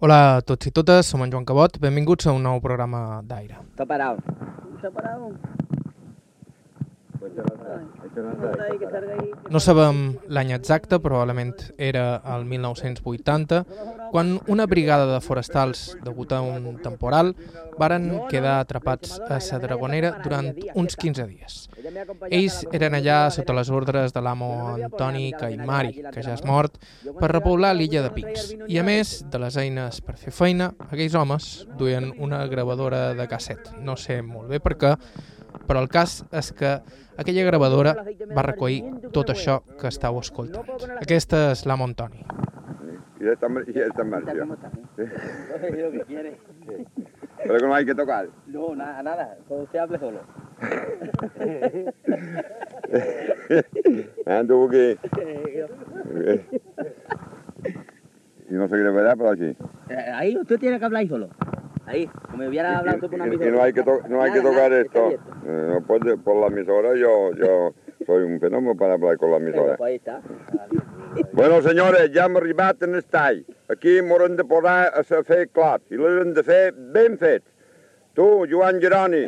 Hola a tots i totes, som en Joan Cabot, benvinguts a un nou programa d'Aire. Está parado. Está parado. Ahí, que salga ahí. No sabem l'any exacte, probablement era el 1980, quan una brigada de forestals, degut a un temporal, varen quedar atrapats a sa Dragonera durant uns 15 dies. Ells la eren allà la sota les ordres de l'amo Antoni Caimari, que ja és mort, per repoblar l'illa de vino I a més de les eines per fer feina, aquells homes duien una gravadora de casset. No sé molt bé per què, però el cas és que aquella gravadora va recollir tot això que estàu escoltant. Aquesta és l'amo Antoni. Y ya está, y Está marcha. Es lo que quiere. Pero que no hay que tocar. No, nada, nada. Todo usted hable solo. Me tuvo que... Y no se quiere ver, pero así. Eh, Ahí usted tiene que hablar solo. Ahí, como hubiera hablado usted por una Y, y emisora. no hay que, to- no hay que Nada, tocar nada, esto. Eh, no puede, por la emisora yo, yo soy un fenómeno para hablar con la emisora. pues ahí está. Bueno, senyores, ja hem arribat en estall. Aquí m'hauran de posar a se fer clots i l'haurem de fer ben fets. Tu, Joan Geroni,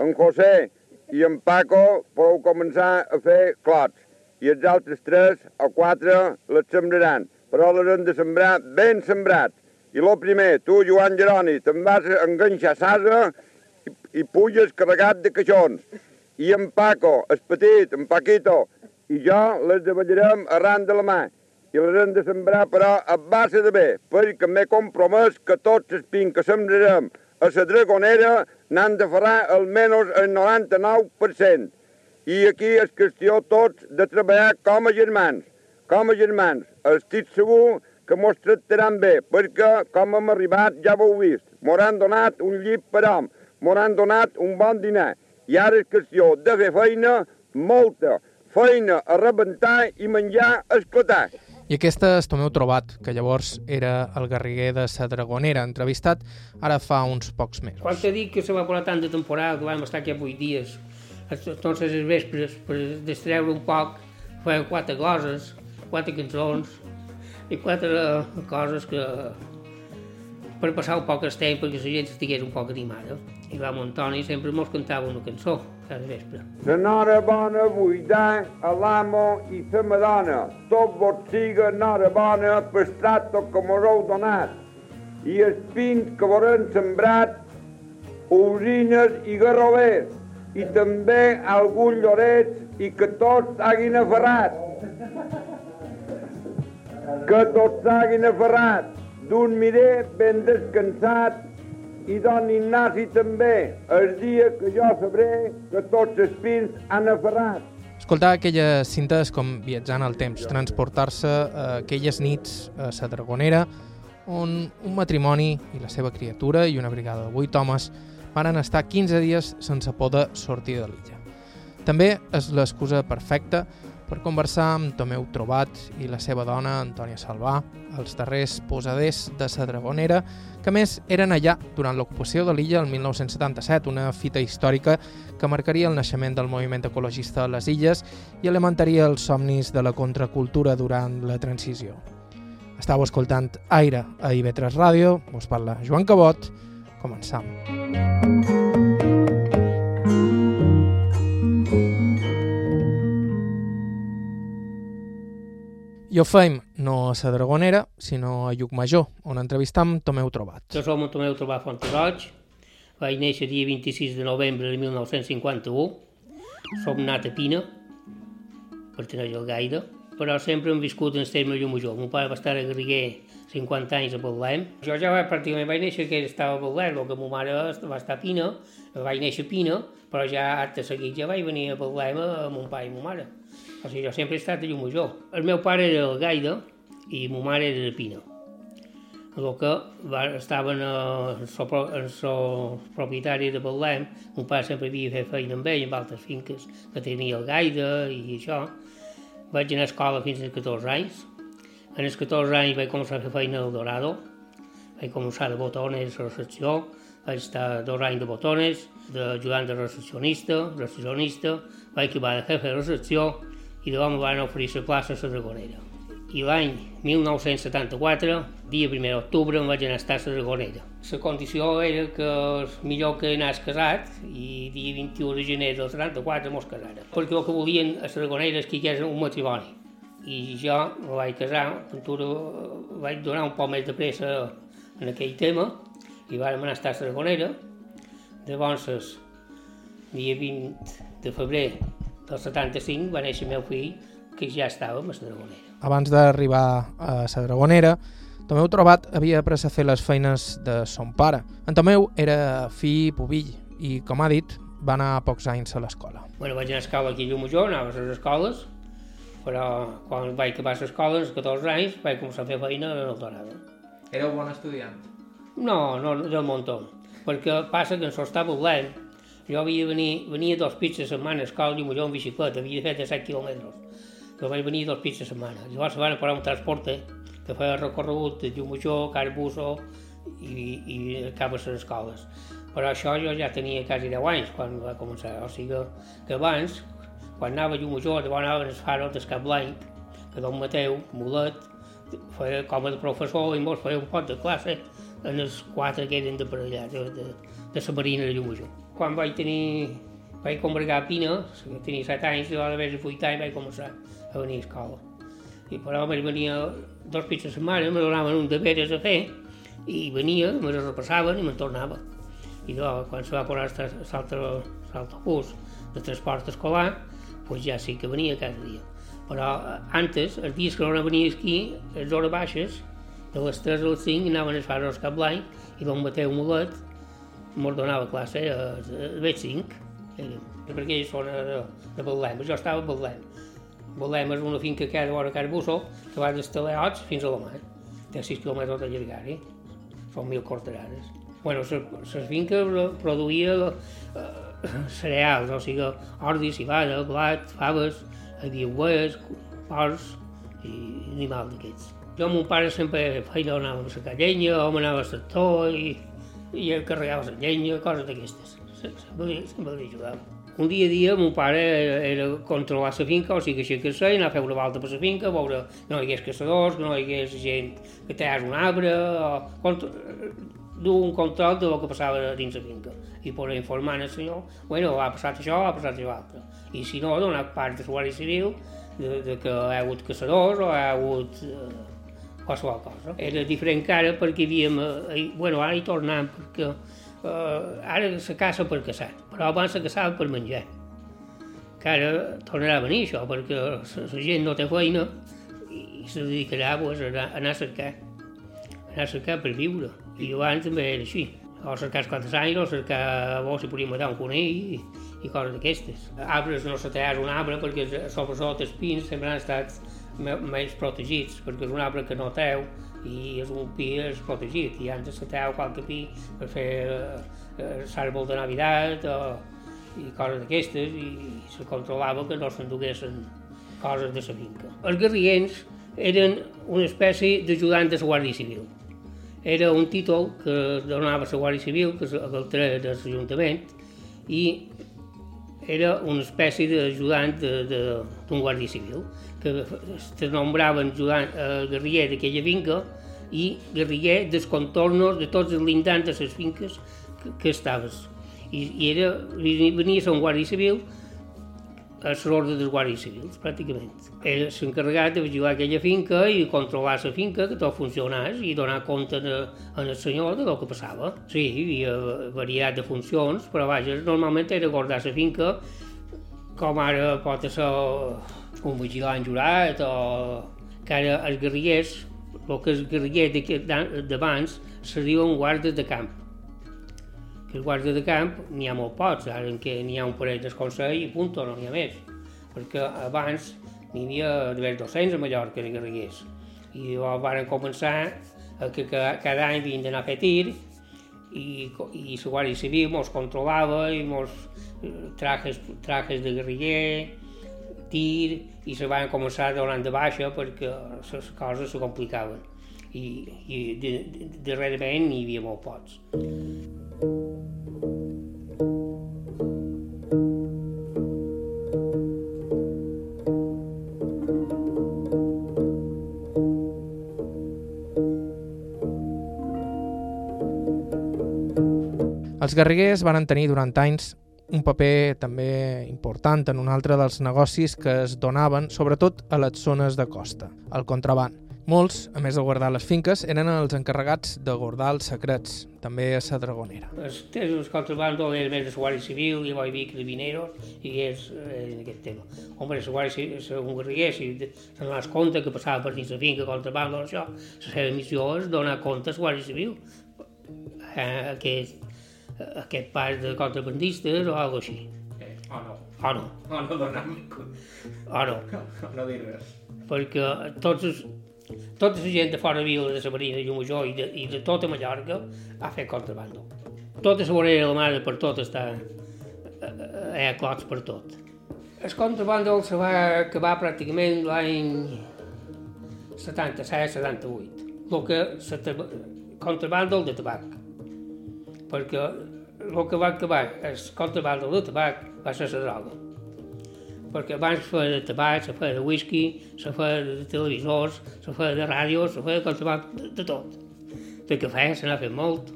en José i en Paco podeu començar a fer clots i els altres tres o quatre les sembraran, però les hem de sembrar ben sembrats. I lo primer, tu, Joan Geroni, te'n vas enganxar sasa i, i puges carregat de caixons. I en Paco, el petit, en Paquito, i jo les davallarem arran de la mà i les hem de sembrar, però a base de bé, perquè m'he compromès que tots els pins que sembrarem a la dragonera n'han de ferrar almenys el 99%. I aquí és qüestió tots de treballar com a germans, com a germans. Estic segur mos tractaran bé, perquè com hem arribat ja ho heu vist. M'hauran donat un llit per hom, m'hauran donat un bon dinar. I ara és qüestió de fer feina, molta, feina a rebentar i menjar a esclatar. I aquesta és Tomeu Trobat, que llavors era el garriguer de sa Dragonera, entrevistat ara fa uns pocs mesos. Quan te dic que se va posar tant de temporada, que vam estar aquí vuit dies, entonces els vespres, per distreure un poc, feien quatre coses, quatre cançons i quatre coses que per passar un poc el temps perquè la gent estigués un poc animada. I vam Antoni sempre mos cantava una cançó cada vespre. La nora bona vull dar a l'amo i la madona. Tot vos siga nora bona per trato que mos heu donat. I els pins que voren sembrat, usines i garrovers. I també algun llorets i que tots hagin aferrat. Que tots hagin aferrat. D'un mirer ben descansat i don Ignasi també, el dia que jo sabré que tots els pins han aferrat. Escoltar aquelles cintes com viatjant al temps, transportar-se a aquelles nits a sa Dragonera, on un matrimoni i la seva criatura i una brigada de vuit homes varen estar 15 dies sense poder sortir de l'illa. També és l'excusa perfecta per conversar amb Tomeu Trobat i la seva dona, Antònia Salvà, els darrers posaders de sa Dragonera, que més eren allà durant l'ocupació de l'illa el 1977, una fita històrica que marcaria el naixement del moviment ecologista a les illes i alimentaria els somnis de la contracultura durant la transició. Estau escoltant Aire a IB3 Ràdio, us parla Joan Cabot, començam. I ho feim no a sa Dragonera, sinó a Llucmajor, on entrevistam Tomeu Trobat. Jo som un Tomeu Trobar Fonteroig, vaig néixer dia 26 de novembre de 1951, som nat a Pina, pertaneix al Gaire, però sempre hem viscut en terme de major. Mon pare va estar a Garriguer 50 anys a Betlem. Jo ja vaig, pràcticament vaig néixer que estava a Betlem, el que ma mare va estar a Pina, vaig néixer a Pina, però ja acte seguit ja vaig venir a Betlem amb mon pare i ma mare. O sigui, jo sempre he estat a Llumajor. El meu pare era el Gaire i ma mare era de Pina. El que va, estaven el so, el so propietari de Betlem, mon pare sempre havia fet feina amb ell, amb altres finques que tenia el Gaire i això. Vaig anar a escola fins als 14 anys. En els 14 anys vaig començar a fer feina al Dorado. Vaig començar de botones a recepció. Vaig estar dos anys de botones, d'ajudant de recepcionista, recepcionista. Vaig acabar de jefe de recepció i llavors em van oferir la plaça a la Dragonera. I l'any 1974 dia 1 d'octubre em vaig anar a estar a la Dragonera. La condició era que és millor que anàs casat i dia 21 de gener del 74 mos casara. Perquè el que volien a la Dragonera és que hi hagués un matrimoni. I jo me vaig casar, Ventura vaig donar un poc més de pressa en aquell tema i vàrem anar a estar a la Dragonera. Llavors, dia 20 de febrer del 75 va néixer el meu fill, que ja estava a la Dragonera. Abans d'arribar a la Dragonera, Tomeu Trobat havia après a fer les feines de son pare. En Tomeu era fill pubill i, com ha dit, va anar pocs anys a l'escola. Bueno, vaig anar a escola aquí a Llumajor, anava a les escoles, però quan vaig acabar l'escola, als 14 anys, vaig començar a fer feina en el Dorado. Éreu bon estudiant? No, no del muntó, perquè passa que en s'ho estava volent. Jo havia venir, venia dos pits a setmana a escola a Llumajor en bicicleta, havia fet de 7 quilòmetres, que vaig venir dos pits a setmana. Llavors van parar un transporte que feia recorregut de Llumajor, Carbuso i, i cap a les escoles. Però això jo ja tenia quasi 10 anys quan va començar, o sigui que abans, quan anava a Llumajor, llavors anaven els faros del Cap Blanc, que Don Mateu, Mulet, feia com a professor i mos feia un pot de classe en els quatre que eren de per allà, de, de, de la Marina de Llumajor. Quan vaig tenir, vaig congregar a Pina, tenia 7 anys, llavors d'haver 8 anys vaig començar a venir a escola. I però me venia dos pits a setmana, me donaven un de veres a fer, i venia, me les repassaven i me'n tornava. I llavors, quan se va posar l'autobús de transport escolar, pues ja sí que venia cada dia. Però antes, els dies que no venia aquí, les hores baixes, de les 3 a les 5 anaven a fer el cap blanc i don Mateu Molet mos donava classe a, a les 5, perquè ells són de, de jo estava a Betlem. Betlem és una finca que hi ha vora Car Bussó, que va des Teleots fins a la mar. Té 6 quilòmetres de llargària, són mil corterades. Bueno, les finques produïa eh, cereals, o sigui, ordi, cibada, blat, faves, ovelles, porcs i animals d'aquests. Jo, mon pare sempre feia anava a sacar llenya, o anava a sector i, i carregava la llenya, coses d'aquestes. Sempre, sempre li ajudava. Un dia a dia, mon pare era controlar la finca, o sigui, que sé, anar a fer una volta per la finca, veure que no hi hagués caçadors, que no hi hagués gent que tallés un arbre, o dur un control de lo que passava dins la finca i poder informar el senyor, bueno, ha passat això, ha passat això altre. I si no, donar part de la Guàrdia Civil de, de que hi ha hagut caçadors o hi ha hagut eh, qualsevol cosa. Era diferent que ara perquè havíem, eh, bueno, ara hi tornem perquè eh, ara se caça per caçar, però abans se caçava per menjar. Que ara tornarà a venir això, perquè la gent no té feina i se dedicarà pues, a anar a cercar, a anar a cercar per viure. I abans també era així. O cercar els quatre anys, o cercar bo si podíem matar un conill i, i coses d'aquestes. Arbres no se un arbre perquè sobretot els pins sempre han estat més protegits, perquè és un arbre que no teu i és un pi és protegit i antes se teu qualque pi per fer eh, l'àrbol de Navidad o, i coses d'aquestes i, i se controlava que no s'enduguessin coses de la finca. Els guerrients eren una espècie d'ajudant de la Guàrdia Civil. Era un títol que donava la Guàrdia Civil, que el treia de l'Ajuntament, i era una espècie d'ajudant d'un guàrdia civil, que es nombraven ajudant, eh, guerriller d'aquella finca i guerriller dels contornos de tots els lindants de les finques que, que estaves. I, i era, venia a ser un guàrdia civil a l'ordre dels guàrdies civils, pràcticament. Ell s'ha encarregat de vigilar aquella finca i controlar la finca, que tot funcionés, i donar compte de, en el senyor de lo que passava. Sí, hi havia variat de funcions, però vaja, normalment era guardar la finca, com ara pot ser un vigilant jurat, o que ara els guerrillers, el que els guerrillers d'abans, serien guardes de camp que els guàrdies de camp n'hi ha molt pocs, ara en què n'hi ha un parell del Consell i punt, no n'hi ha més. Perquè abans n'hi havia d'haver 200 a Mallorca de guerrillers. I llavors van començar a que cada any havien d'anar a fer tir i, i la Guàrdia Civil mos controlava i mos eh, trajes, trajes de guerriller, tir i se van començar donant de baixa perquè les coses se complicaven i, i darrerament n'hi havia molt pocs. Els guerriguers van tenir durant anys un paper també important en un altre dels negocis que es donaven, sobretot a les zones de costa, el contraband. Molts, a més de guardar les finques, eren els encarregats de guardar els secrets, també a la Dragonera. Els tesos contrabando és més la Guàrdia Civil, i va haver carabineros, i és eh, aquest tema. Home, la Guàrdia Civil, un guerriller, si se'n les compte que passava per dins la finca contrabando, això, la seva missió és donar compte a la Guàrdia Civil. Eh, aquest, aquest pas de contrabandistes o alguna així. Eh, o no. O no. O no donar O no. o no dir res. Perquè tots els, tota la gent de fora de Vila de la Marina i Major i de, i de tota Mallorca ha fet contrabando. Tota la vorera de la mare per tot està hi ha clots per tot. El contrabando se va acabar pràcticament l'any 77-78. El que se contrabando de tabac. Perquè el que va acabar el contrabando de tabac va ser la droga perquè abans se feia de tabac, se feia de whisky, se feia de televisors, se feia de ràdio, se feia de qualsevol, de, tot. De cafè se n'ha fet molt,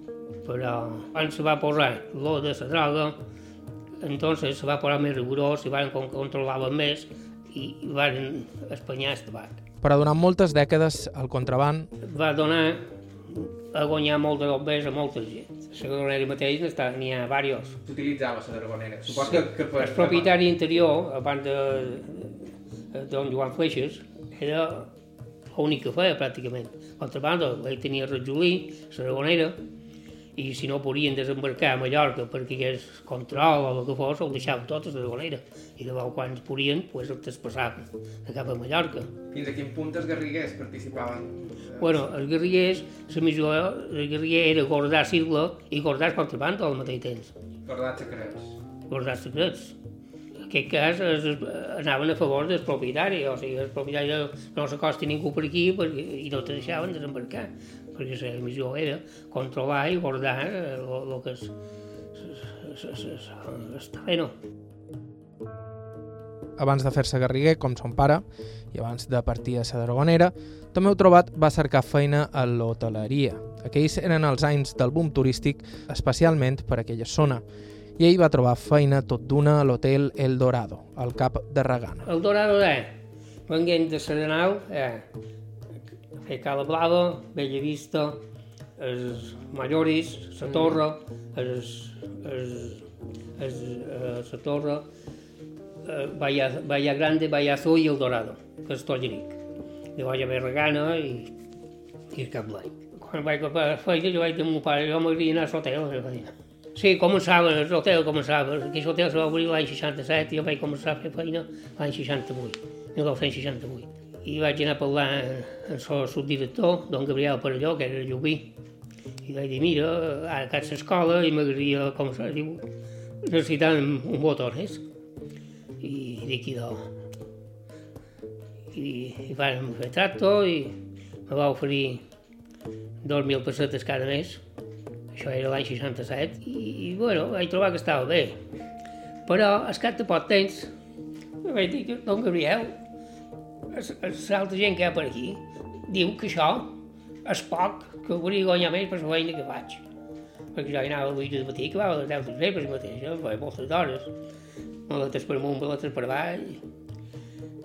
però quan se va posar l'o de la droga, entonces se va posar més rigorós i van controlaven més i van espanyar el tabac. Però durant moltes dècades el contraband Va donar a guanyar molt de dobbers a molta gent. La Dragonera mateix n'hi ha diversos. S'utilitzava la Dragonera. Supos que, que per... El propietari interior, abans de, de don Joan Fleixes, era l'únic que feia pràcticament. Contrabando, ell tenia Rajolí, la Dragonera, i si no podien desembarcar a Mallorca perquè hi hagués control o el que fos, el deixaven tot a la Dragonera. I llavors quan es podien, pues, el traspassaven cap a Mallorca. Fins a quin punt els garriguers participaven? Bueno, els guerrillers, la missió del guerriller era guardar sigla i guardar contrabando al mateix temps. Guardar secrets. Guardar secrets. En aquest cas es, es, anaven a favor del propietari, o sigui, el propietari no s'acosti ningú per aquí perquè, i no te deixaven desembarcar, perquè la missió era controlar i guardar el que és el terreno. Abans de fer-se garriguer, com son pare, i abans de partir a la Dragonera, també heu trobat va cercar feina a l'hoteleria. Aquells eren els anys del boom turístic, especialment per aquella zona, i ell va trobar feina tot d'una a l'hotel El Dorado, al cap de Regana. El Dorado, eh? Venguent de Serenau, eh? Fer Cala Blava, Bella Vista, els Malloris, la Torre, els, els, els, eh, la Torre, eh, Bahia, Grande, Bahia Azul i El Dorado, que és Tolleric. Llavors ja ve Regana i, i Cap Blanc. Quan vaig a la feina, jo vaig dir al meu pare, jo m'agradaria anar a l'hotel a. Sí, començava, l'hotel començava, aquest hotel se va obrir l'any 67 i jo vaig començar a fer feina l'any 68, 1968. I vaig anar a parlar amb el subdirector, don Gabriel Parelló, que era llubí, i vaig dir, mira, ara que a l'escola i m'agradaria, com se diu, necessitant un botones. I dic, idò. I, i vam fer tracto i me va oferir 2.000 pessetes cada mes. Això era l'any 67 i, i, bueno, vaig trobar que estava bé. Però, al cap de poc temps, vaig dir don Gabriel, l'altra gent que hi ha per aquí, diu que això és poc, que hauria guanyar més per la feina que faig. Perquè jo hi anava a l'ull del matí, que va a les 10 del vespre mateix, jo vaig moltes hores, maletes per amunt, maletes per avall,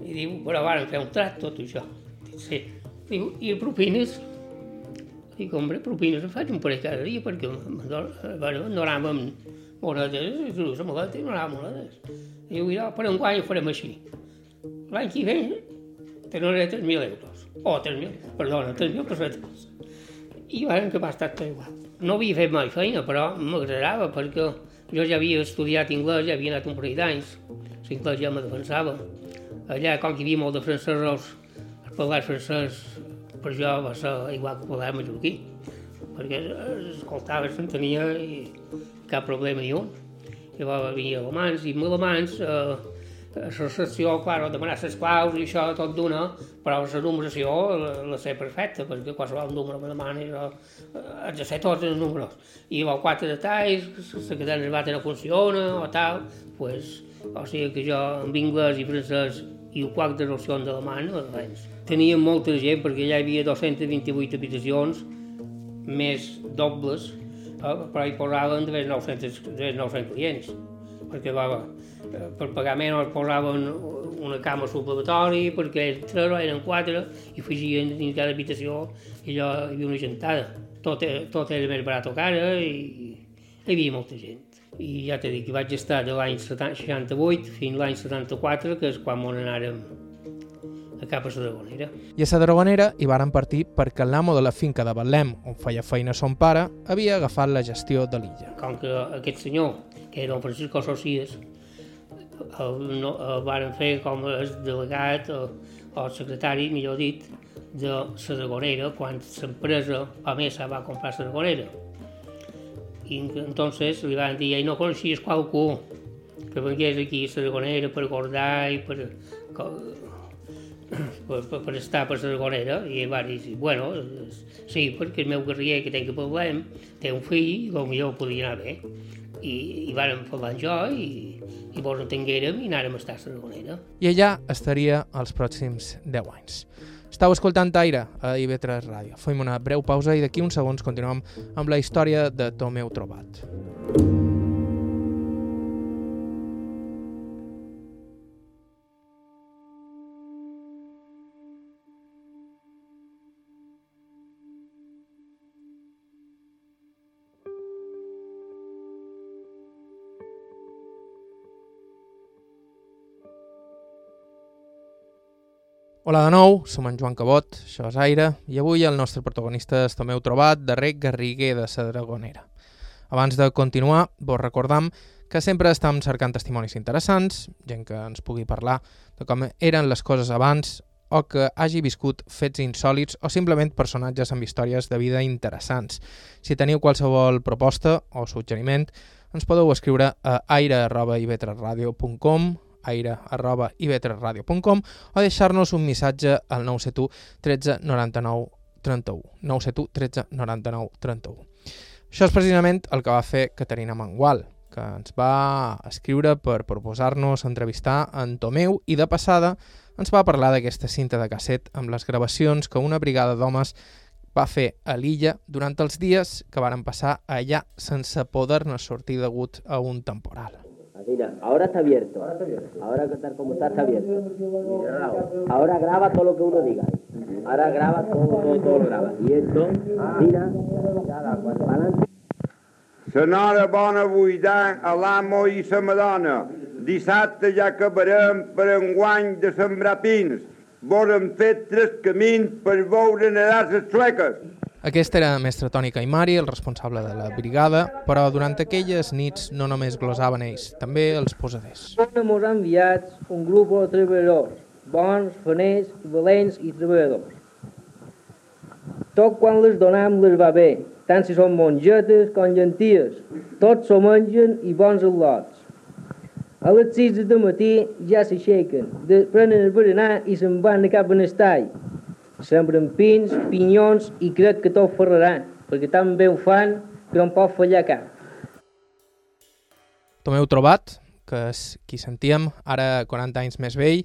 i diu, però van fer un trat tot això. Dic, sí. Diu, i propines? Dic, hombre, propines en faig un parell cada dia, perquè bueno, no anàvem a maleta i no anàvem monedes. Diu, ja, per enguany ho farem així. L'any que ve te donaré 3.000 euros. O oh, 3.000, perdona, 3.000 pessetes. I van que m'ha estat tot igual. No havia fet mai feina, però m'agradava, perquè jo ja havia estudiat anglès, ja havia anat un parell d'anys. L'inglès ja me defensava. Allà, com que hi havia molt de francesos, parlar francès per jo va ser igual que parlar mallorquí, perquè escoltava, s'entenia i cap problema ni un. Llavors havia alemans i amb alemans eh, la recepció, clar, demanar les claus i això tot d'una, però la numeració la, la sé perfecta, perquè qualsevol número me demana i jo eh, haig de ser tots els números. I els quatre detalls, la cadena de bata no funciona o tal, pues, o sigui que jo amb anglès i francès i el quart de noció d'alemany, doncs, tenia molta gent, perquè ja hi havia 228 habitacions, més dobles, però hi posaven de 900, de 900 clients, perquè va, per pagar menys posaven una cama suplementòria, perquè els tres eren quatre i afegien dins cada habitació i allò hi havia una gentada. Tot, tot era més barat que ara i hi havia molta gent. I ja t'he dit que vaig estar de l'any 68 fins l'any 74, que és quan m'on anàrem a cap a la Dragonera. I a la Dragonera hi varen partir perquè l'amo de la finca de Betlem, on feia feina son pare, havia agafat la gestió de l'illa. Com que aquest senyor, que era don Francisco Socias, el, no, el varen fer com el delegat o, o el secretari, millor dit, de la Dragonera, quan l'empresa Pamesa va comprar la Dragonera. I entonces li van dir, no coneixies qualcú que vengués aquí a Sargonera per guardar i per, per, per, per estar per Sargonera i va dir, bueno, sí, perquè el meu guerrier que tenc que parlem té un fill i potser podia anar bé. I, i vàrem parlar jo i, i vos entenguérem i anàrem a estar a Sargonera. I allà estaria els pròxims 10 anys. Estau escoltant Aire a IB3 Ràdio. Fem una breu pausa i d'aquí uns segons continuem amb la història de Tomeu Trobat. Hola de nou, som en Joan Cabot, això és Aire, i avui el nostre protagonista és Tomeu Trobat, de Rec Garriguer de la Dragonera. Abans de continuar, vos recordam que sempre estem cercant testimonis interessants, gent que ens pugui parlar de com eren les coses abans o que hagi viscut fets insòlids o simplement personatges amb històries de vida interessants. Si teniu qualsevol proposta o suggeriment, ens podeu escriure a aire.ivetresradio.com aire arroba ib3radio.com o deixar-nos un missatge al 971 13 99 31. 971 13 99 31. Això és precisament el que va fer Caterina Mangual, que ens va escriure per proposar-nos entrevistar en Tomeu i de passada ens va parlar d'aquesta cinta de casset amb les gravacions que una brigada d'homes va fer a l'illa durant els dies que varen passar allà sense poder-ne sortir degut a un temporal. Mira, ahora está abierto. Ahora está abierto. Ahora como está, está abierto. Ahora graba todo lo que uno diga. Ahora graba todo, todo, todo lo graba. Y esto, mira, para adelante. Sonora bona buidar a l'amo i sa madona. Dissabte ja acabarem per enguany de sembrar pins. Vorem fet tres camins per veure nedar les sueques. Aquest era mestre Toni Caimari, el responsable de la brigada, però durant aquelles nits no només glosaven ells, també els posaders. Ens han enviat un grup de treballadors, bons, faners, valents i treballadors. Tot quan les donam les va bé, tant si són mongetes com llenties. Tots s'ho mengen i bons al·lots. A les 6 de matí ja s'aixequen, prenen el berenar i se'n van cap a l'estall. Sembren pins, pinyons i crec que tot ferrarà, perquè tan bé ho fan que no en pot fallar cap. Tomeu Trobat, que és qui sentíem, ara 40 anys més vell,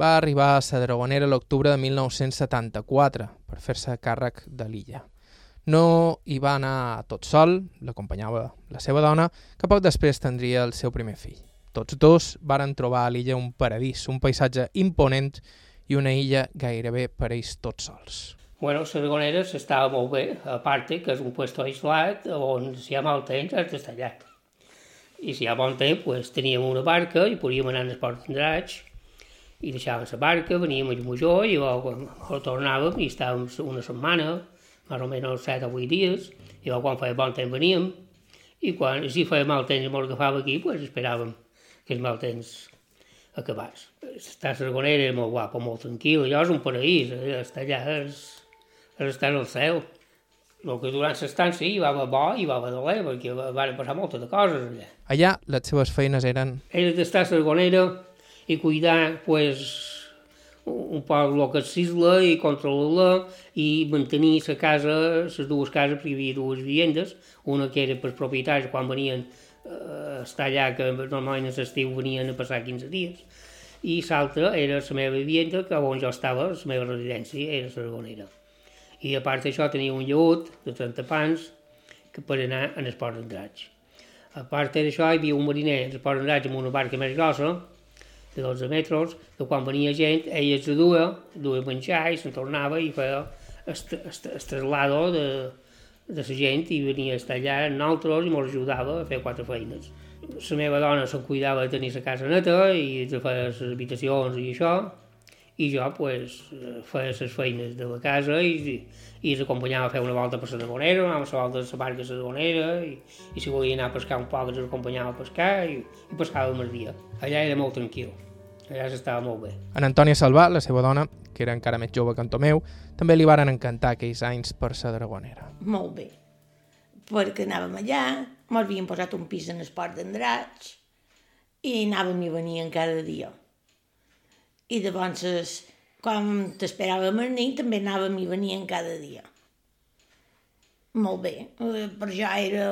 va arribar a la Dragonera l'octubre de 1974 per fer-se càrrec de l'illa. No hi va anar tot sol, l'acompanyava la seva dona, que poc després tindria el seu primer fill. Tots dos varen trobar a l'illa un paradís, un paisatge imponent i una illa gairebé per ells tots sols. Bueno, Sargonera s'estava molt bé, a part que és un puesto aislat on si hi ha mal temps has d'estar allà. I si hi ha bon temps, pues, teníem una barca i podíem anar al port d'Andraig i deixàvem la barca, veníem a Llumujó i llavors tornàvem i estàvem una setmana, més o menys 7 o 8 dies, i quan feia bon temps veníem i quan, si feia mal temps i ens agafava aquí, pues, esperàvem que el mal temps acabàs. Estar a Sargonera era molt guapo, molt tranquil, allò és un paraís, eh, estar allà és, és estar al cel. El que durant l'estància hi va bo i va dolent, perquè van passar moltes de coses allà. Allà les seves feines eren... Era d'estar a Sargonera i cuidar, pues, un poc el que és i controlar-la i mantenir la casa, les dues cases, perquè hi havia dues vivendes, una que era per propietaris quan venien a estar allà, que normalment a l'estiu venien a passar 15 dies, i l'altra era la meva vivenda, que on jo estava, la meva residència, era la Sargonera. I a part d'això tenia un lleut de 30 pans que per anar en el port. A part d'això, hi havia un mariner en el port d'Andratx amb una barca més grossa, de 12 metres, que quan venia gent, ell es duia, duia menjar i se'n tornava i feia el traslado de, de la gent i venia a estar allà amb nosaltres i ens ajudava a fer quatre feines. La meva dona se'n cuidava de tenir la casa neta i de fer les habitacions i això, i jo pues, feia les feines de la casa i, i els acompanyava a fer una volta per la Dragonera, anava a la volta de la barca a la Dragonera i, i si volia anar a pescar un poc els acompanyava a pescar i, i passàvem el dia. Allà era molt tranquil, allà s'estava molt bé. En Antònia Salvà, la seva dona, que era encara més jove que en Tomeu, també li varen encantar aquells anys per la Dragonera. Molt bé, perquè anàvem allà, m'havien posat un pis en el port d'Andratx i anàvem i venien cada dia i llavors, quan t'esperàvem a nit, també anàvem i venien cada dia. Molt bé, eh, per jo era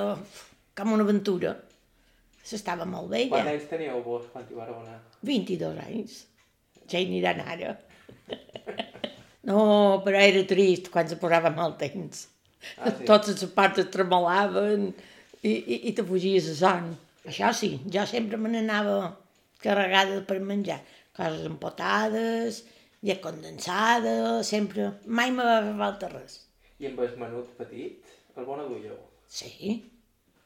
com una aventura. S'estava molt bé, ja. Quants anys teníeu vos quan hi vareu anar? 22 anys. Ja hi aniran ara. No, però era trist quan se posava mal temps. Ah, sí? Totes les parts tremolaven i, i, i te fugies a son. Això sí, jo sempre me n'anava carregada per menjar coses empotades, llet condensada, sempre... Mai me va fer falta res. I amb el menut petit, el bon adulleu? Sí,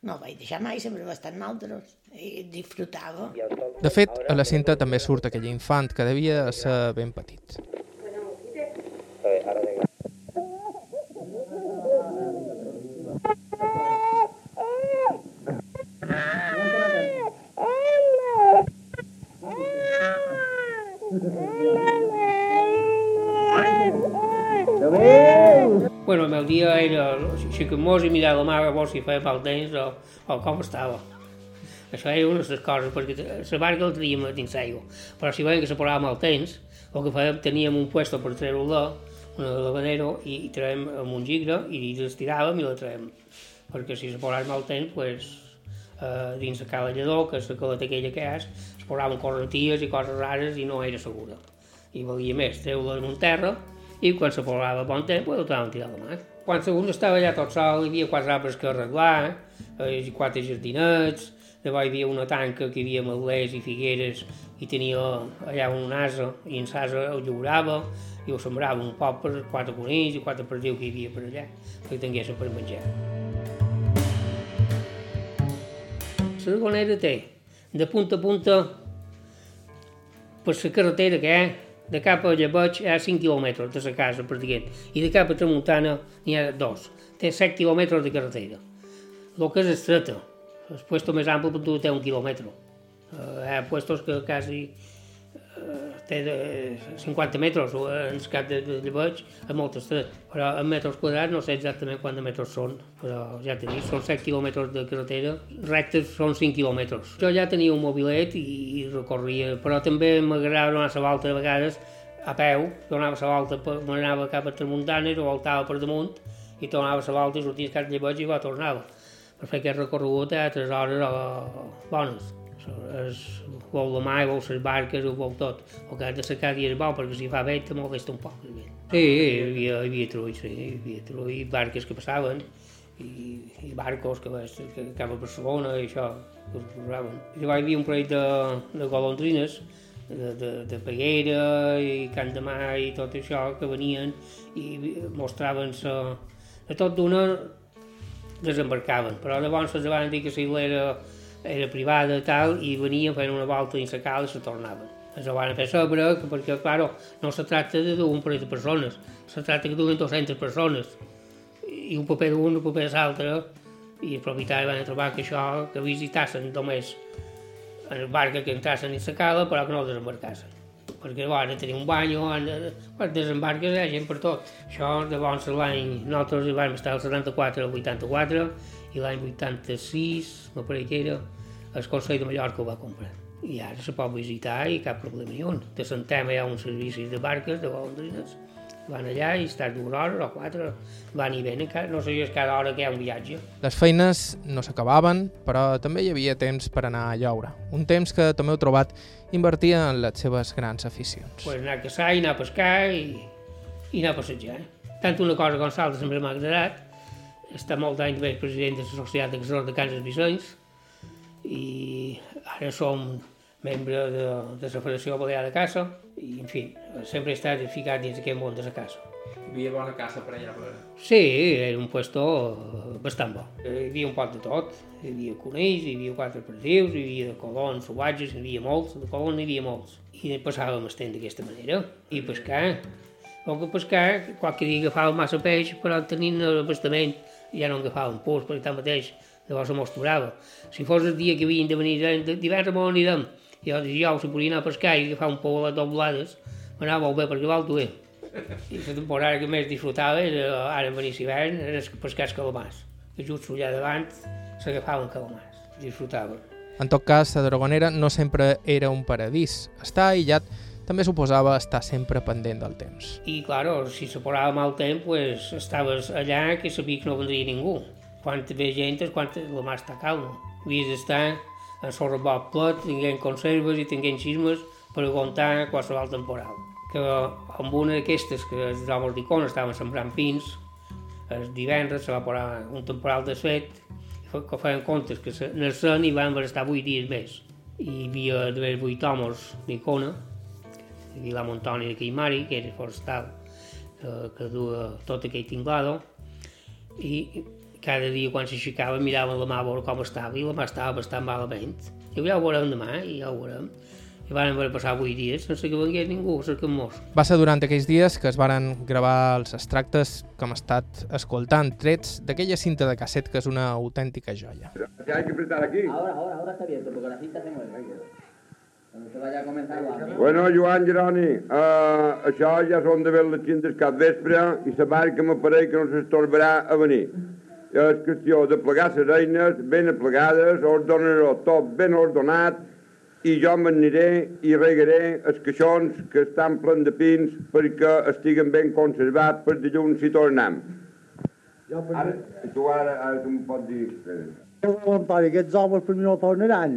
no el vaig deixar mai, sempre va estar en altres. I disfrutava. De fet, a la cinta també surt aquell infant que devia ser ben petit. Bueno, el meu dia era aixecar-nos i mirar la mare a veure si feia mal temps o, o com estava. Això era una de les coses, perquè la barca la teníem dins l'aigua. Però si veiem que se posava mal temps, el que fèiem, teníem un puesto per treure-la, un lavadero, i, i traiem amb un gigre, i l'estiràvem i la traiem. Perquè si se posava mal temps, pues, eh, dins de cada lledor, que és la caleta aquella que és, es posaven correnties i coses rares i no era segura. I valia més treure-la en un terra i quan se posava bon temps, pues, ho tornaven a tirar la mà. Quan segon estava allà tot sol, hi havia quatre arbres que arreglar, eh, quatre jardinets, llavors hi havia una tanca que hi havia malers i figueres i tenia allà un asa i en l'asa ho lliurava i ho sembrava un poc per quatre conills i quatre perdius que hi havia per allà que tinguessin per menjar. La Dragonera té de punta a punta per la carretera que hi de cap a Llebeig hi ha 5 quilòmetres de la casa, dient, i de cap a Tramuntana n'hi ha dos. Té 7 quilòmetres de carretera. El que és estreta, el puesto més ample té un quilòmetre. Uh, hi ha puestos que uh, té de 50 metres, en el cap de, de Llebeig és molt estret, però en metres quadrats no sé exactament quants metres són, però ja t'he dit, són 7 quilòmetres de carretera, rectes són 5 quilòmetres. Jo ja tenia un mobilet i, i recorria, però també m'agradava donar la volta a vegades a peu, donava la volta, m'anava cap a Tramuntana, o voltava per damunt, i tornava la volta i sortia cap de Llebeig i va tornava. Per fer aquest recorregut a 3 hores o, bones es vol la mà, vol les barques, ho vol tot. El que has de sacar és bo, perquè si fa vent te molesta un poc. Sí, hi havia, hi havia trull, sí, hi havia trull, barques que passaven, i, i barcos que, que, que cap a Barcelona i això, que us posaven. Llavors hi havia un parell de, de golondrines, de, de, de Peguera i Can de Mar i tot això, que venien i mostraven se de tot d'una desembarcaven, però llavors els van dir que si era era privada i tal, i venien, feien una volta dins la cala i se tornaven. Ens ho van fer saber, perquè, claro, no se tracta de un parell de persones, se tracta que duen 200 persones, i un paper d'un, un paper de l'altre, i els propietaris van trobar que això, que visitassin només en el barca que entrassin dins la cala, però que no desembarcassin. Perquè bueno, tenir un bany, quan desembarques hi ha gent per tot. Això, llavors, l'any, nosaltres hi vam estar el 74 al 84, i l'any 86, me pareix era, el Consell de Mallorca ho va comprar. I ara se pot visitar i cap problema ni un. De Santema hi ha uns servicis de barques, de golondrines, van allà i estàs dues hores o quatre, van i venen, no és cada hora que hi ha un viatge. Les feines no s'acabaven, però també hi havia temps per anar a lloure. Un temps que també heu trobat invertia en les seves grans aficions. Pues anar a caçar i anar a pescar i, i anar a passejar. Tant una cosa com l'altra sempre m'ha agradat, està molt anys més president de la Societat d'Exhort de Cases Vicenç i ara som membre de, de la Federació Balear de Caça i, en fi, sempre he estat ficat dins aquest món de la caça. Hi havia bona caça per allà. Per... Sí, era un puesto bastant bo. Hi havia un poc de tot. Hi havia conills, hi havia quatre perdius, hi havia colons salvatges, hi havia molts, de colons hi havia molts. I passàvem el temps d'aquesta manera. I pescar. El que pescar, qualque dia agafàvem massa peix, però tenint l'abastament ja no agafàvem purs, perquè tanmateix llavors se mostrava. Si fos el dia que havien de venir, divendres on anirem, i el dijous se podia anar a pescar i agafar un pou a les doblades, m'anava molt bé perquè l'alto bé. I la temporada que més disfrutava era, ara en venir hivern, era pescar els calamars. Que just allà davant s'agafaven calamars, disfrutava. En tot cas, la Dragonera no sempre era un paradís. Estar aïllat també suposava estar sempre pendent del temps. I, claro, si se posava mal temps, pues, estaves allà que sabies que no vendria ningú. Quan ve gent és quan la mà està calma. Havies d'estar a bon plat, tinguent conserves i tinguent xismes per aguantar qualsevol temporal. Que amb una d'aquestes que els homes d'Icona estaven sembrant pins, el divendres se va posar un temporal de set, que feien comptes que en el cent hi van estar vuit dies més. I hi havia d'haver vuit homes d'Icona, havia la Montoni de Quimari, que era forestal, que, que duia tot aquell tinglado, i cada dia quan s'aixecava miraven la mà a veure com estava i la mà estava bastant malament. I ja ho veurem demà, i ja ho veurem. I van haver passar 8 dies sense que vengués ningú a cercar-nos. Va ser durant aquells dies que es varen gravar els extractes que hem estat escoltant, trets d'aquella cinta de casset que és una autèntica joia. ¿Te hay que apretar aquí? Ahora, ahora, ahora está abierto, porque la cinta se mueve. Cuando se vaya a comenzar va. Bueno, Joan Geroni, uh, això ja són de ver les cintes cap vespre i la barca m'apareix que no s'estorbarà a venir. És qüestió de plegar les eines ben aplegades, ordenar-ho tot ben ordenat i jo m'aniré i regaré els caixons que estan plens de pins perquè estiguen ben conservats per dilluns si tornem. Ara, tu ara, ara tu em pots dir... Antoni, aquests homes per mi no tornaran,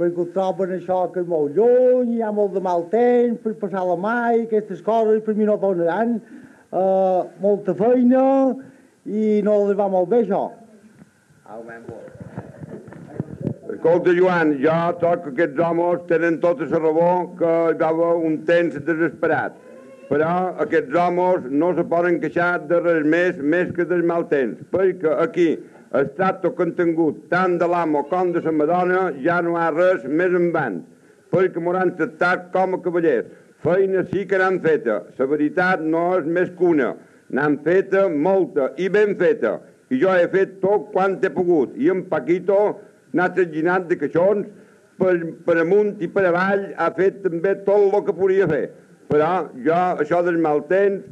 perquè ho troben això que és molt lluny, hi ha molt de mal temps, per passar la mà i aquestes coses per mi no tornaran. Uh, molta feina i no els va molt bé això. Escolta, Joan, jo troc que aquests homes tenen tota la raó que hi va un temps desesperat. Però aquests homes no se poden queixar de res més, més que del mal temps, perquè aquí el tracte que han tingut tant de l'amo com de la madona ja no ha res més en van, perquè m'hauran tractat com a cavallers. Feina sí que n'han feta, la veritat no és més que una, n'han feta molta i ben feta, i jo he fet tot quant he pogut, i en Paquito n'ha traginat de caixons per, per amunt i per avall, ha fet també tot el que podia fer. Però jo, això del mal temps,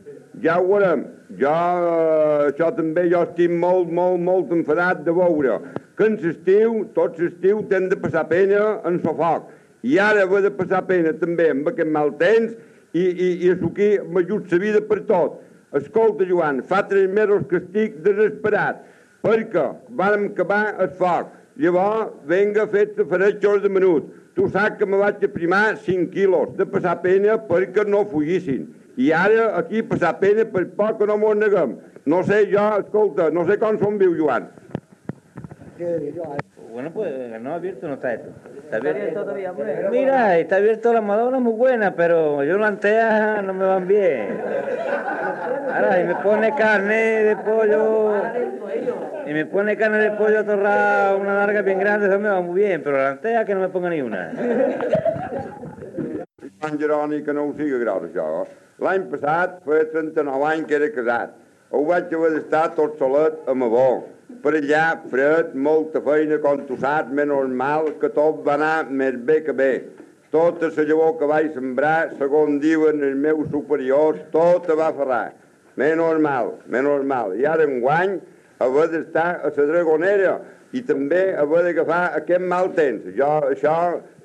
ja ho veurem. Jo, eh, això també, jo estic molt, molt, molt enfadat de veure que en l'estiu, tot l'estiu, tenen de passar pena en el foc. I ara haver de passar pena també amb aquest mal temps i, i, i aquí m'ajut la vida per tot. Escolta, Joan, fa tres mesos que estic desesperat perquè vam acabar el foc. Llavors, venga, fet la faretxa de menut. Tu saps que me vaig aprimar 5 quilos de passar pena perquè no fugissin. I ara aquí passar pena per poc que no m'ho neguem. No sé jo, escolta, no sé com som viu, Joan. Bueno, pues no abierto no está esto. Está abierto todavía, Mira, está abierto la madonna muy buena, pero yo las anteas no me van bien. Ahora, si me pone carne de pollo, y me pone carne de pollo torrada, una larga bien grande, eso me va muy bien, pero la antea que no me ponga ni una. Joan Geroni, que no ho sigui grau, això. L'any passat, feia 39 anys que era casat. Ho vaig haver d'estar tot Mabó. Per allà, fred, molta feina, com tu saps, més normal, que tot va anar més bé que bé. Tota la llavor que vaig sembrar, segons diuen els meus superiors, tota va ferrar. Més normal, més normal. I ara enguany, haver d'estar a la dragonera i també haver d'agafar aquest mal temps. Jo, això,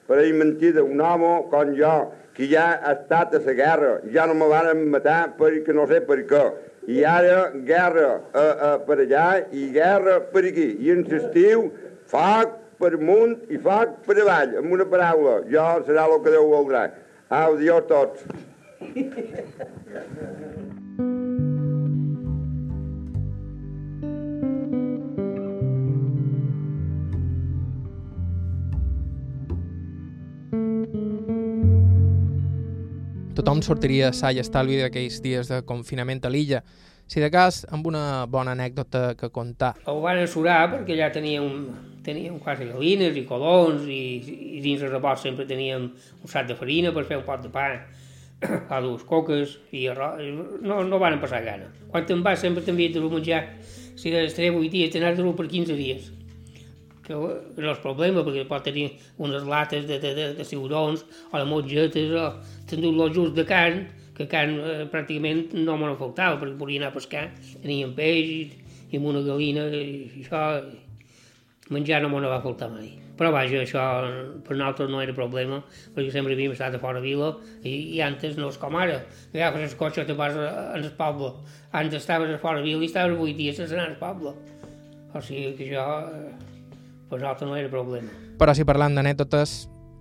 per ahir mentida, un home com jo, que ja ha estat a la guerra, ja no me van matar perquè no sé per què. I ara guerra uh, uh, per allà i guerra per aquí. I en l'estiu, foc per amunt i foc per avall. Amb una paraula, jo serà el que Déu voldrà. Au, adiós tots. tothom sortiria sa i estalvi d'aquells dies de confinament a l'illa, si de cas amb una bona anècdota que contar. Ho van assurar perquè ja teníem, teníem quasi gallines i codons i, i dins el rebost sempre teníem un sac de farina per fer un pot de pa a dues coques i arròs. No, no van passar gana. Quan te'n vas sempre t'envien de menjar. Si estaré 8 dies, t'anàs de per 15 dies que no és problema, perquè pot tenir unes lates de, de, de, de ciurons o de mongetes, o t'endut lo just de carn, que carn eh, pràcticament no me faltava, perquè volia anar a pescar, teníem peix i, i amb una galina, i això, menjar no me va faltar mai. Però vaja, això per nosaltres no era problema, perquè sempre havíem estat a fora vila i, i antes no és com ara. Agafes el cotxe i te vas el poble. Antes estaves a fora vila i estaves vuit dies sense anar al poble. O sigui que això eh, per nosaltres no era problema. Però si parlant d'anècdotes,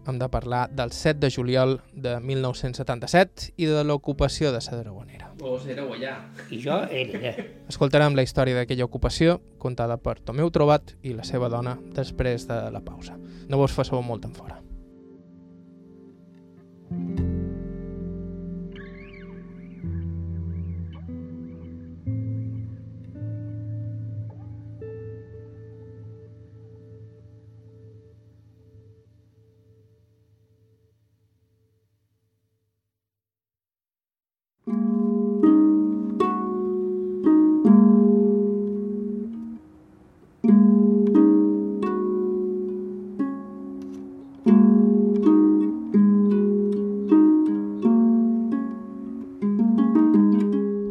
hem de parlar del 7 de juliol de 1977 i de l'ocupació de la Dragonera. Vos éreu allà. I jo era allà. Escoltarem la història d'aquella ocupació contada per Tomeu Trobat i la seva dona després de la pausa. No vos fasseu molt en fora. thank you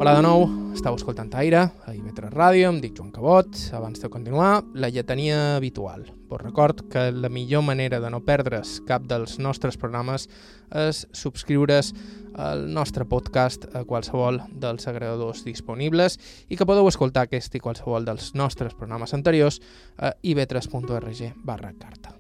Hola de nou, estàu escoltant Aire, a IB3 Ràdio, em dic Joan Cabot. Abans de continuar, la lletania habitual. Vos record que la millor manera de no perdre's cap dels nostres programes és subscriure's al nostre podcast a qualsevol dels agregadors disponibles i que podeu escoltar aquest i qualsevol dels nostres programes anteriors a ib3.org barra carta.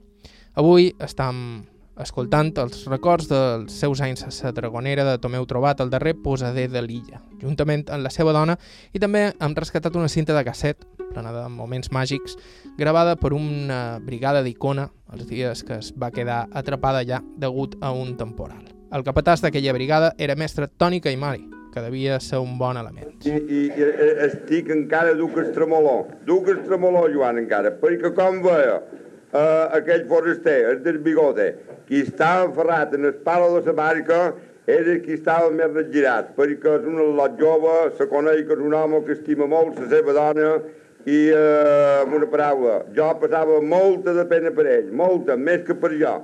Avui estem escoltant els records dels seus anys a la Dragonera de Tomeu Trobat, el darrer posader de l'illa, juntament amb la seva dona, i també hem rescatat una cinta de casset, plena de moments màgics, gravada per una brigada d'Icona els dies que es va quedar atrapada allà degut a un temporal. El capatàs d'aquella brigada era mestre Toni Caimari, que devia ser un bon element. I, i, i estic encara duc estremoló, duc estremoló, Joan, encara, perquè com veia, eh, aquell foraster, el del bigote, qui estava ferrat en el palo de la barca era qui estava més regirat, perquè és un lot jove, se coneix que és un home que estima molt la seva dona i, eh, amb una paraula, jo passava molta de pena per ell, molta, més que per jo.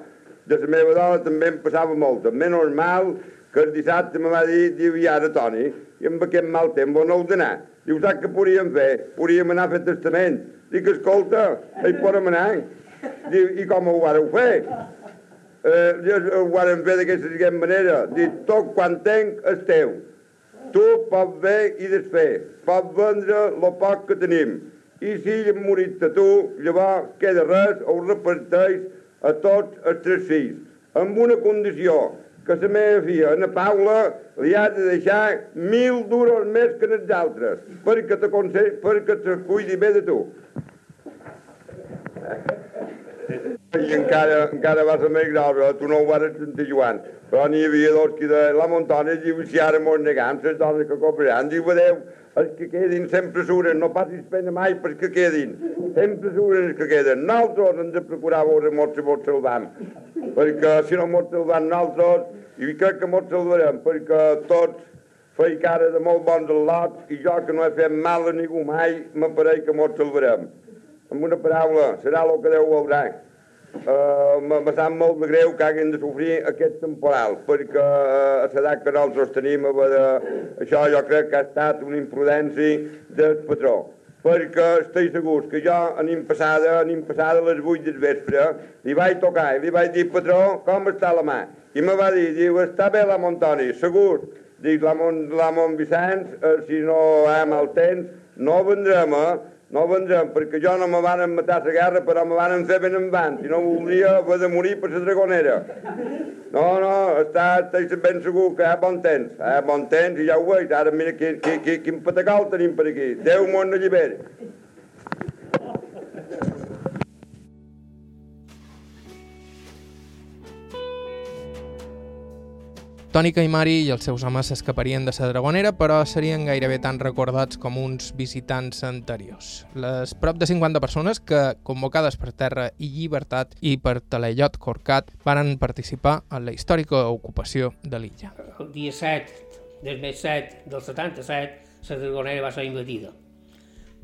De la meva dona també em passava molta. Menys mal que el dissabte me va dir, diu, i ara, Toni, i amb aquest mal temps on heu d'anar? Diu, saps què podríem fer? Podríem anar a fer testament. Dic, escolta, hi podem anar. Diu, i com ho vareu fer? Eh, ho varen fer d'aquesta manera. Dic, tot quan tenc és teu. Tu pots fer i desfer. Pots vendre el poc que tenim. I si hem morit a tu, llavors queda res, ho reparteix a tots els tres fills. Amb una condició, que la meva filla, Ana Paula, li ha de deixar mil duros més que els altres, perquè te, perquè te cuidi bé de tu. I encara, encara va ser més grau, tu no ho vas sentir, Joan. Però n'hi havia dos que de la muntanya diu, si ara mos negam, les dones que cobraran, diu, adeu, els que quedin sempre suren, no passis pena mai perquè quedin. Sempre suren els que queden. Nosaltres hem de procurar veure mos si mos salvam. Perquè si no mos salvam nosaltres, i crec que mos salvarem, perquè tots feia cara de molt bons al lot i jo que no he fet mal a ningú mai, m'apareix que mos salvarem. Amb una paraula, serà el que Déu voldrà. Uh, me sap molt de greu que hagin de sofrir aquest temporal, perquè uh, a l'edat que nosaltres tenim, de, això jo crec que ha estat una imprudència del patró perquè estic segur que jo anem passada, anem passada a les 8 del vespre, li vaig tocar i li vaig dir, patró, com està la mà? I me va dir, diu, està bé la Montoni, segur. Dic, la, Mont, la Mont eh, si no hi ha temps, no vendrem, eh? No vendrem, perquè jo no me van matar la guerra, però me van fer ben en van, si no voldria haver de morir per la dragonera. No, no, està, està ben segur que hi ha bon temps, hi ha bon temps i ja ho veig, ara mira quin, quin, quin, patacal tenim per aquí, Déu món alliberi. Antoni Caimari i els seus homes s'escaparien de la Dragonera, però serien gairebé tan recordats com uns visitants anteriors. Les prop de 50 persones que, convocades per Terra i Llibertat i per Telellot Corcat, varen participar en la històrica ocupació de l'illa. El dia 7 del mes 7 del 77, la Dragonera va ser invadida,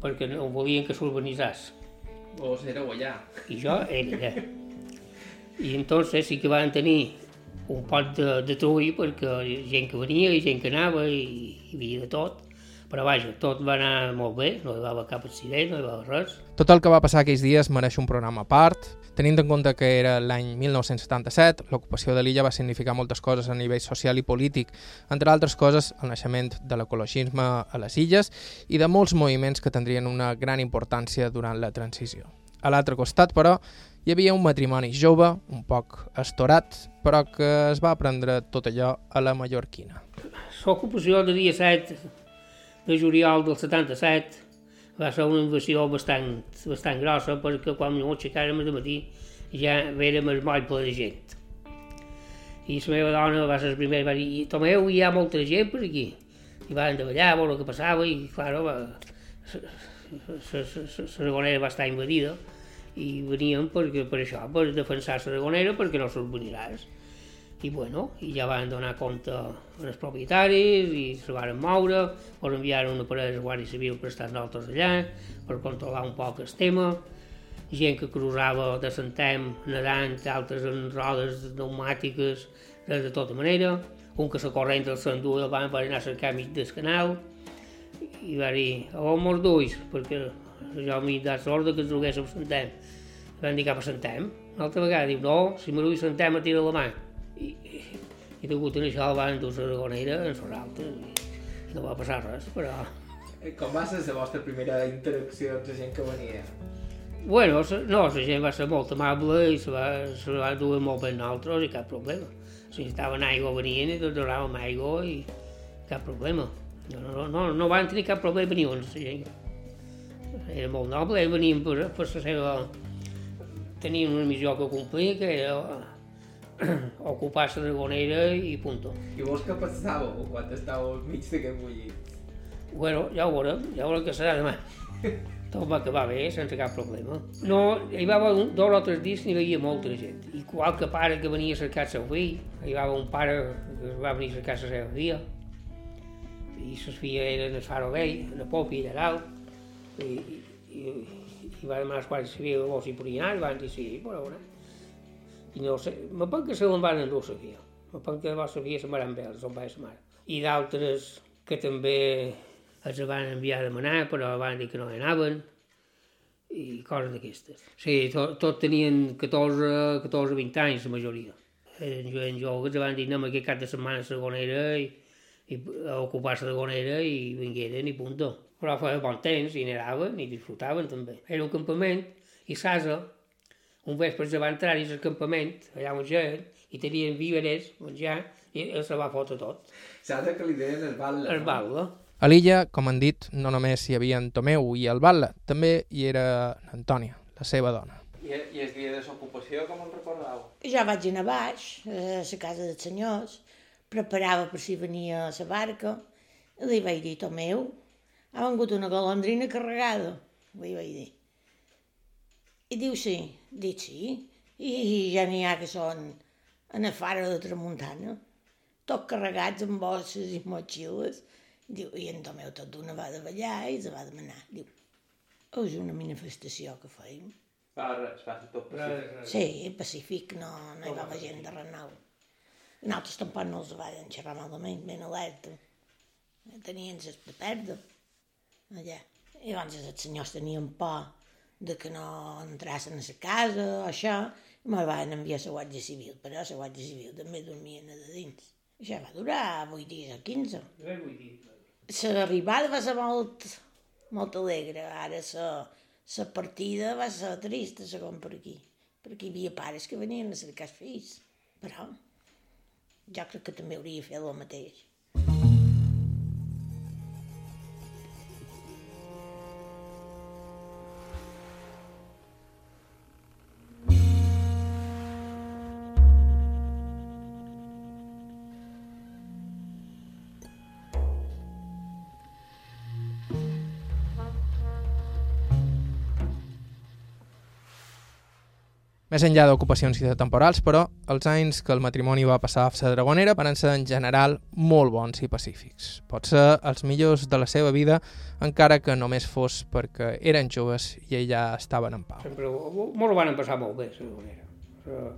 perquè no volien que s'urbanitzés. Vos éreu allà. I jo era allà. I entonces sí que van tenir un pot de, de trull perquè gent que venia i gent que anava i hi havia de tot. Però vaja, tot va anar molt bé, no hi va haver cap accident, no hi va haver res. Tot el que va passar aquells dies mereix un programa a part. Tenint en compte que era l'any 1977, l'ocupació de l'illa va significar moltes coses a nivell social i polític, entre altres coses el naixement de l'ecologisme a les illes i de molts moviments que tindrien una gran importància durant la transició. A l'altre costat, però, hi havia un matrimoni jove, un poc estorat, però que es va aprendre tot allò a la mallorquina. L'ocupació de dia 7 de juliol del 77 va ser una invasió bastant, bastant grossa perquè quan ens aixecàrem de matí ja érem el moll ple de gent. I la meva dona va ser la primera, va dir, Tomeu, hi ha molta gent per aquí. I van davallar a veure què passava i, clar, va, la va estar invadida i veníem perquè, per això, per defensar la Dragonera perquè no s'urbanitzés. I bueno, i ja van donar compte als propietaris i se van moure, per enviar una parella de Guàrdia Civil per estar nosaltres allà, per controlar un poc el tema, gent que cruzava de Santem nedant, altres en rodes pneumàtiques, de, de tota manera, un que la corrent del s'endú el van per anar a cercar mig del canal, i va dir, a on mos duis? Perquè jo m'he dat l'ordre que ens dugués a Santem. Van dir cap a Santem. Una altra vegada diu, no, si me duis Santem, a tira la mà. I, i, i degut a això van dur la dragonera en les altres i, no va passar res, però... Com va ser la vostra primera interacció amb la gent que venia? Bueno, se- no, la gent va ser molt amable i se va, se va dur molt bé nosaltres i cap problema. Si necessitaven aigua venien i tots donàvem aigua i cap problema. No, no, no, no van tenir cap problema ni uns, la gent. Era molt noble, ells venien per, per la seva... Tenien una missió que complir, que era ocupar la dragonera i punto. I vos què pensàveu quan estàveu mig d'aquest bullit? Bueno, ja ho veurem, ja veurem què serà demà. Tot va acabar bé, sense cap problema. No, hi va haver dos o tres dies n'hi havia molta gent. I qualque pare que venia a cercar el seu fill, hi va haver un pare que va venir a cercar la seva filla, i les filles eren el faro vell, la popi allà dalt, i, i, i, i va demanar quals civil o si podien anar, i van dir sí, però veure. I no sé, me penso que se l'en van endur filla. Me penso que seva filla se'n van amb ells, on va sa mare. I d'altres que també els van enviar a demanar, però van dir que no anaven, i coses d'aquestes. Sí, tot, tot tenien 14, 14 20 anys, la majoria. Eren joves joves, van dir anem aquest cap de setmana a Sagonera i, i a ocupar la Sagonera i vingueren i punto. Però feia bon temps i anaven i disfrutaven també. Era un campament i Sasa, un vespre se va entrar al campament, allà on gent, i tenien víveres, menjar, i el se va fotre tot. Saps que li deien el bal? El bal, A l'illa, com han dit, no només hi havia en Tomeu i el Batlle, també hi era Antònia, la seva dona. I, I el dia de l'ocupació, com el recordeu? Jo vaig anar baix, a la casa dels senyors, preparava per si venia la barca, i li vaig dir, Tomeu, ha vengut una golondrina carregada, li vaig dir. I diu sí, dic sí, i ja n'hi ha que són a la fara de Tramuntana, tot carregats amb bosses i motxilles. Diu, i en Tomeu tot d'una va de ballar i se va demanar. Diu, és una manifestació que feim. Fa res, fa tot Sí, pacífic, no, no hi va gent de renou. Nosaltres tampoc no els van xerrar malament, ben alerta. Tenien ses de perdre, allà. I llavors els senyors tenien por de que no entrassin a la casa o això, i me'l van enviar a la Guàrdia Civil, però la Guàrdia Civil també dormien a de dins. Això va durar 8 dies o 15. L'arribada va ser molt, molt alegre, ara la, la partida va ser trista, segons per aquí, perquè hi havia pares que venien a cercar els fills, però já creo que academia livre, ele é uma 10. Més enllà d'ocupacions i de temporals, però, els anys que el matrimoni va passar a la Dragonera van ser en general molt bons i pacífics. Pot ser els millors de la seva vida, encara que només fos perquè eren joves i ella estaven en pau. Sempre molt ho van passar molt bé, la Dragonera.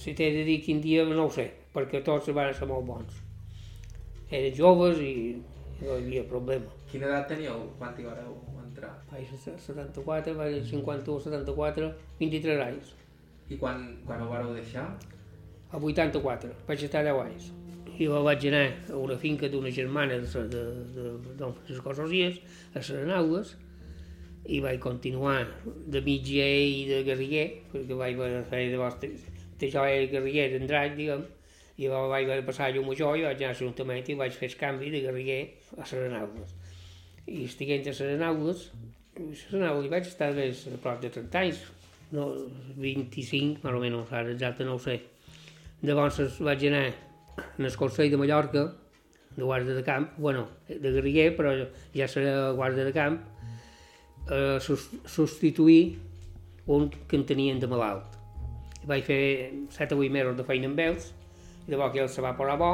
Si t'he de dir quin dia, no ho sé, perquè tots van ser molt bons. Eren joves i no hi havia problema. Quina edat teníeu quan hi vareu entrar? Vaig a 74, vaig a 51, 74, 23 anys. I quan, quan ho vareu deixar? A 84, vaig estar 10 anys. Jo vaig anar a una finca d'una germana de, de, de, de Don Francisco Rosiers, a Serenaules, i vaig continuar de mitger i de guerriller, perquè vaig fer de vostre... Jo era guerriller d'Andrat, diguem, i vaig passar llum major i vaig anar a l'Ajuntament i vaig fer el canvi de guerriller a Serenaules. I estiguent a Serenaules, a Serenaules vaig estar des a prop de 30 anys, no, 25, més o menys, ara exacte no ho sé. Llavors vaig anar en el Consell de Mallorca, de guarda de camp, bueno, de guerriller, però ja serà guarda de camp, a substituir un que en tenien de malalt. Vaig fer 7 o 8 mesos de feina amb ells, i llavors que ell se va posar bo,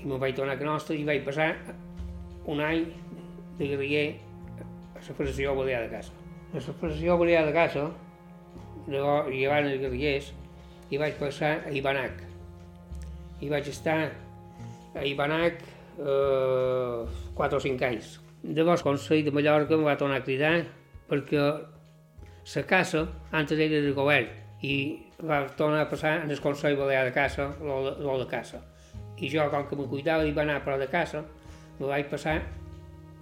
i me'n vaig tornar a Nostra i vaig passar un any de guerriller a la Federació Balear de Casa. A la Federació Balear de Casa, llavors, abans els guerrillers, i vaig passar a Ibanac. I vaig estar a Ibanac eh, 4 o 5 anys. Llavors el Consell de Mallorca em va tornar a cridar perquè la casa antes era del govern i va tornar a passar en el Consell Balear de Casa, lo de casa. I jo, com que me cuidava i va anar prop de casa, me vaig passar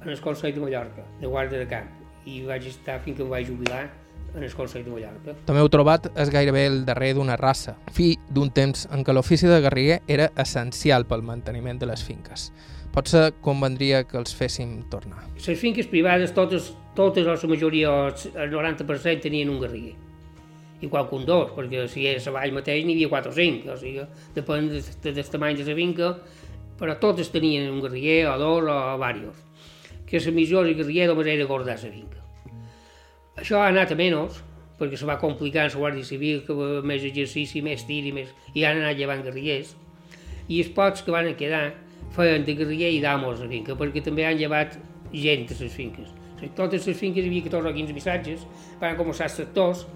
en el Consell de Mallorca, de guàrdia de camp, i vaig estar fins que em vaig jubilar en el Consell de Mallorca. També heu trobat és gairebé el darrer d'una raça, fi d'un temps en què l'ofici de guerriller era essencial pel manteniment de les finques. Potser convendria que els féssim tornar. Les finques privades, totes, totes o la majoria, el 90% tenien un guerriller i qualcun dos, perquè si és a vall mateix n'hi havia 4 o 5, o sigui, depèn de, de, del tamany de la finca, però totes tenien un guerriller o dos o diversos. Que la missió del guerriller només era guardar la finca. Això ha anat a menys, perquè se va complicar en la Guàrdia Civil, que més exercici, més tir i més... i han anat llevant guerrillers. I els pocs que van quedar feien de guerriller i d'amos a finca, perquè també han llevat gent a les finques. Totes les finques hi havia 14 o 15 missatges, van començar els tractors,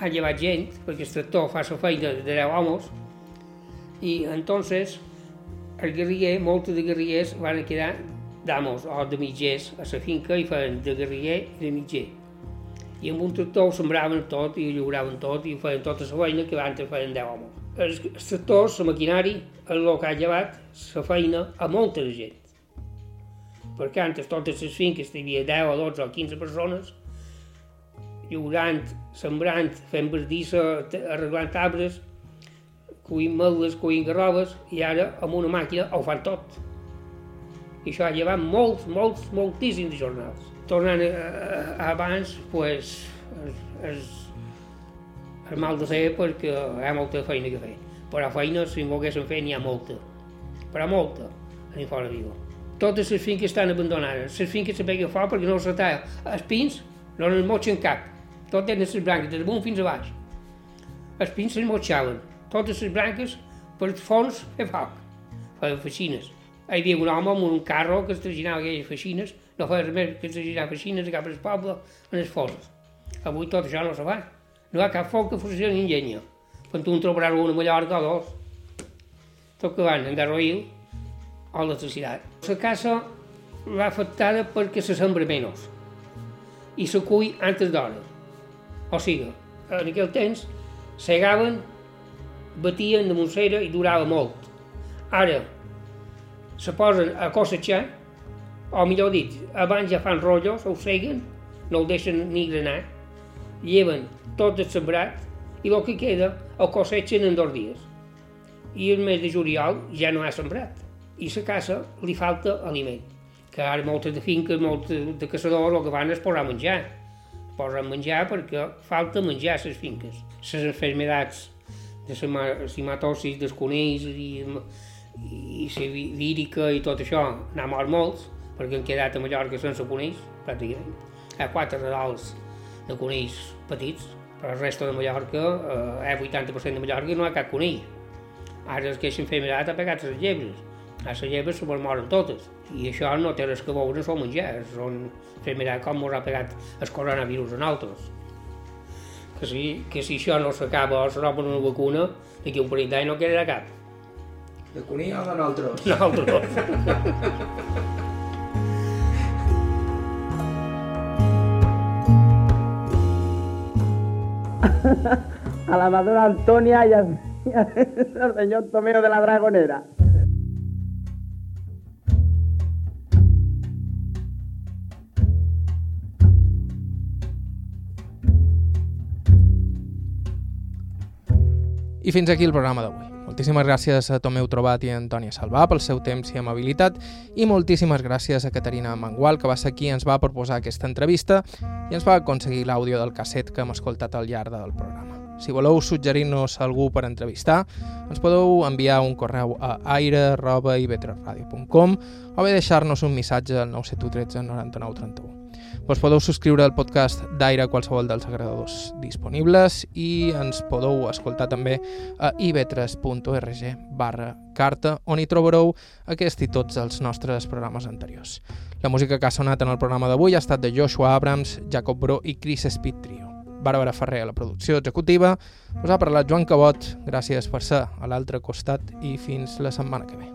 ha llevat gent, perquè el tractor fa la feina de 10 homes, i entonces el guerriller, molts de guerrillers van quedar d'amos o de mitgers a la finca i feien de guerriller i de mitger. I amb un tractor ho sembraven tot i ho lliuraven tot i feien tota la feina que abans feien 10 homes. Els, els tractors, la maquinari, el que ha llevat la feina a molta gent. Perquè antes totes les finques hi havia 10 o 12 o 15 persones lliurant, sembrant, fent verdissa, arreglant arbres, cuint meles, cuint garrobes, i ara amb una màquina ho fan tot. I això ha llevat molts, molts, moltíssims jornals. Tornant a, a, a abans, pues, és, és, és mal de ser perquè hi ha molta feina que fer. Però feina, si en volguéssim fer, n'hi ha molta. Però molta, a fora viu. Totes les finques estan abandonades. Les finques se peguen fort perquè no els retalla. Els pins no els motxen cap. Tot eren les branques, des damunt fins a baix. Els pins se'ls motxaven. Totes les branques per fons fer foc. Feien feixines. Hi havia un home amb un carro que es traginava aquelles feixines, no feia més que es traginar feixines cap al poble en els forns. Avui tot això no se fa. No hi ha cap foc que funcioni en llenya. Quan tu en trobaràs una Mallorca o dos. Tot que van en Garroil o l'electricitat. La casa va afectada perquè se sembra menys i se cull antes d'hora. O sigui, en aquell temps segaven, batien de moncera i durava molt. Ara se posen a cossetxar, o millor dit, abans ja fan rotllos, ho seguen, no el deixen ni granar, lleven tot el sembrat i el que queda el cossetxen en dos dies. I el mes de juliol ja no ha sembrat i la casa li falta aliment. Que ara moltes de finques, molts de caçadors, el que van és posar menjar. Posen menjar perquè falta menjar a les finques. Les enfermedats de la simatosis dels conills i, i la vírica i tot això n'ha mort molts, perquè han quedat a Mallorca sense conills, pràcticament. Hi ha quatre redals de conills petits, però el resto de Mallorca, eh, el 80% de Mallorca no hi ha cap conill. Ara es queixen femilat ha pegat les llebres. A les llebres se moren totes. I això no té res que veure amb menjar, són femilat com ens ha pegat el coronavirus a nosaltres. Que si, que si això no s'acaba o roben una vacuna, d'aquí un parell d'anys no quedarà cap. De conill o de nosaltres? Nosaltres. a la madura Antonia y al, señor Tomeo de la Dragonera. I fins aquí el programa d'avui. Moltíssimes gràcies a Tomeu Trobat i a Antònia Salvà pel seu temps i amabilitat i moltíssimes gràcies a Caterina Mangual, que va ser qui ens va proposar aquesta entrevista i ens va aconseguir l'àudio del casset que hem escoltat al llarg del programa. Si voleu suggerir-nos algú per entrevistar, ens podeu enviar un correu a aire.ivetresradio.com o bé deixar-nos un missatge al 971 99 31. Vos podeu subscriure al podcast d'Aire a qualsevol dels agradadors disponibles i ens podeu escoltar també a ivetres.org barra carta on hi trobareu aquest i tots els nostres programes anteriors. La música que ha sonat en el programa d'avui ha estat de Joshua Abrams, Jacob Bro i Chris Speed Trio. Bàrbara Ferrer a la producció executiva, us ha parlat Joan Cabot, gràcies per ser a l'altre costat i fins la setmana que ve.